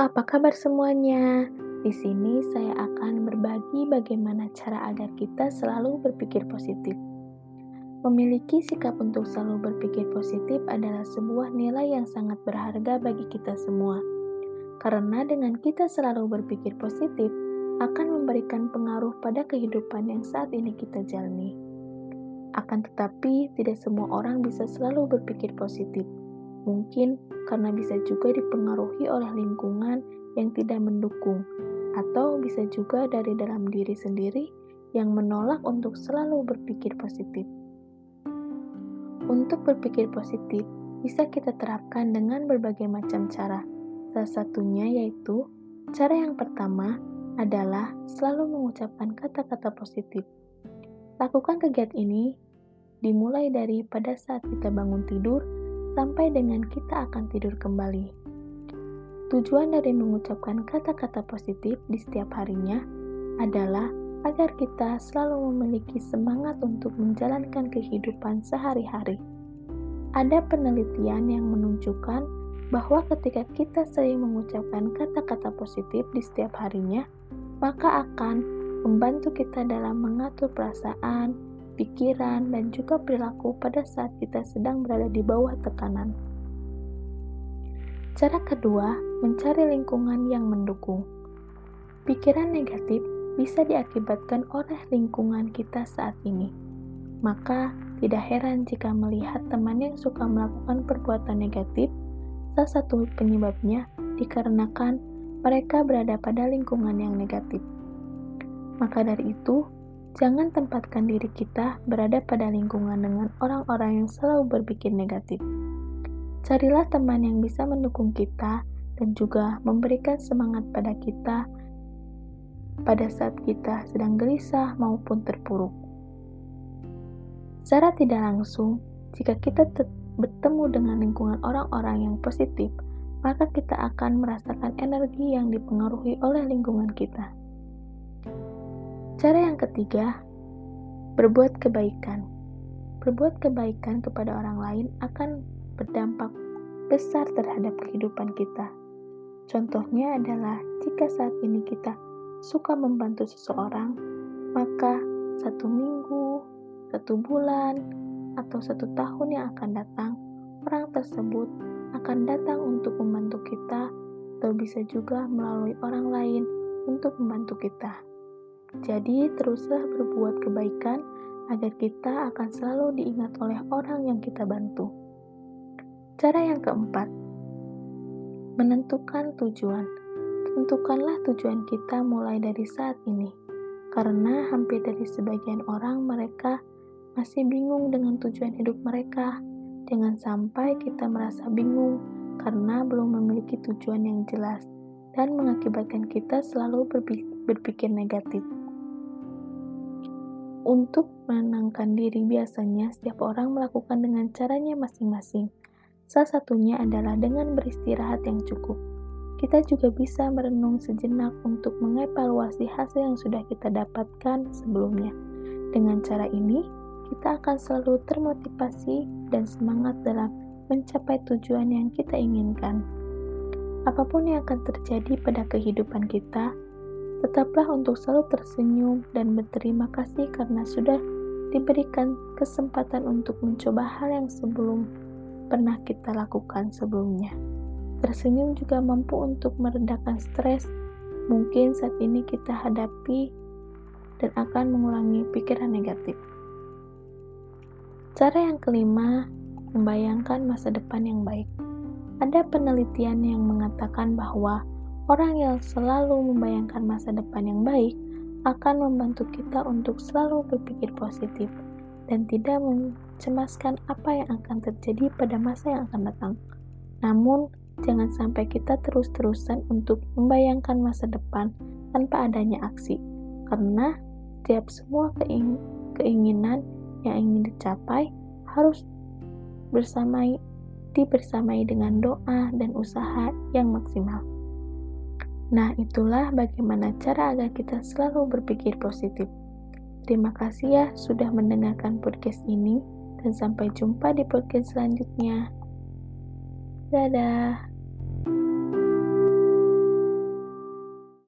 apa kabar semuanya? Di sini saya akan berbagi bagaimana cara agar kita selalu berpikir positif. Memiliki sikap untuk selalu berpikir positif adalah sebuah nilai yang sangat berharga bagi kita semua. Karena dengan kita selalu berpikir positif, akan memberikan pengaruh pada kehidupan yang saat ini kita jalani. Akan tetapi, tidak semua orang bisa selalu berpikir positif. Mungkin karena bisa juga dipengaruhi oleh lingkungan yang tidak mendukung, atau bisa juga dari dalam diri sendiri yang menolak untuk selalu berpikir positif. Untuk berpikir positif, bisa kita terapkan dengan berbagai macam cara. Salah satunya yaitu cara yang pertama adalah selalu mengucapkan kata-kata positif. Lakukan kegiatan ini dimulai dari pada saat kita bangun tidur sampai dengan kita akan tidur kembali. Tujuan dari mengucapkan kata-kata positif di setiap harinya adalah agar kita selalu memiliki semangat untuk menjalankan kehidupan sehari-hari. Ada penelitian yang menunjukkan bahwa ketika kita sering mengucapkan kata-kata positif di setiap harinya, maka akan membantu kita dalam mengatur perasaan, pikiran, dan juga perilaku pada saat kita sedang berada di bawah tekanan. Cara kedua, mencari lingkungan yang mendukung. Pikiran negatif bisa diakibatkan oleh lingkungan kita saat ini. Maka, tidak heran jika melihat teman yang suka melakukan perbuatan negatif, salah satu penyebabnya dikarenakan mereka berada pada lingkungan yang negatif. Maka dari itu, Jangan tempatkan diri kita berada pada lingkungan dengan orang-orang yang selalu berpikir negatif. Carilah teman yang bisa mendukung kita dan juga memberikan semangat pada kita pada saat kita sedang gelisah maupun terpuruk. Secara tidak langsung, jika kita bertemu dengan lingkungan orang-orang yang positif, maka kita akan merasakan energi yang dipengaruhi oleh lingkungan kita. Cara yang ketiga, berbuat kebaikan. Berbuat kebaikan kepada orang lain akan berdampak besar terhadap kehidupan kita. Contohnya adalah jika saat ini kita suka membantu seseorang, maka satu minggu, satu bulan, atau satu tahun yang akan datang, orang tersebut akan datang untuk membantu kita, atau bisa juga melalui orang lain untuk membantu kita. Jadi, teruslah berbuat kebaikan agar kita akan selalu diingat oleh orang yang kita bantu. Cara yang keempat, menentukan tujuan. Tentukanlah tujuan kita mulai dari saat ini, karena hampir dari sebagian orang mereka masih bingung dengan tujuan hidup mereka. Jangan sampai kita merasa bingung karena belum memiliki tujuan yang jelas dan mengakibatkan kita selalu berpikir negatif. Untuk menenangkan diri biasanya setiap orang melakukan dengan caranya masing-masing. Salah satunya adalah dengan beristirahat yang cukup. Kita juga bisa merenung sejenak untuk mengevaluasi hasil yang sudah kita dapatkan sebelumnya. Dengan cara ini, kita akan selalu termotivasi dan semangat dalam mencapai tujuan yang kita inginkan. Apa pun yang akan terjadi pada kehidupan kita, Tetaplah untuk selalu tersenyum dan berterima kasih karena sudah diberikan kesempatan untuk mencoba hal yang sebelum pernah kita lakukan sebelumnya. Tersenyum juga mampu untuk meredakan stres mungkin saat ini kita hadapi dan akan mengulangi pikiran negatif. Cara yang kelima, membayangkan masa depan yang baik. Ada penelitian yang mengatakan bahwa Orang yang selalu membayangkan masa depan yang baik akan membantu kita untuk selalu berpikir positif dan tidak mencemaskan apa yang akan terjadi pada masa yang akan datang. Namun, jangan sampai kita terus-terusan untuk membayangkan masa depan tanpa adanya aksi, karena setiap semua keinginan yang ingin dicapai harus bersamai dibersamai dengan doa dan usaha yang maksimal. Nah, itulah bagaimana cara agar kita selalu berpikir positif. Terima kasih ya sudah mendengarkan podcast ini, dan sampai jumpa di podcast selanjutnya. Dadah.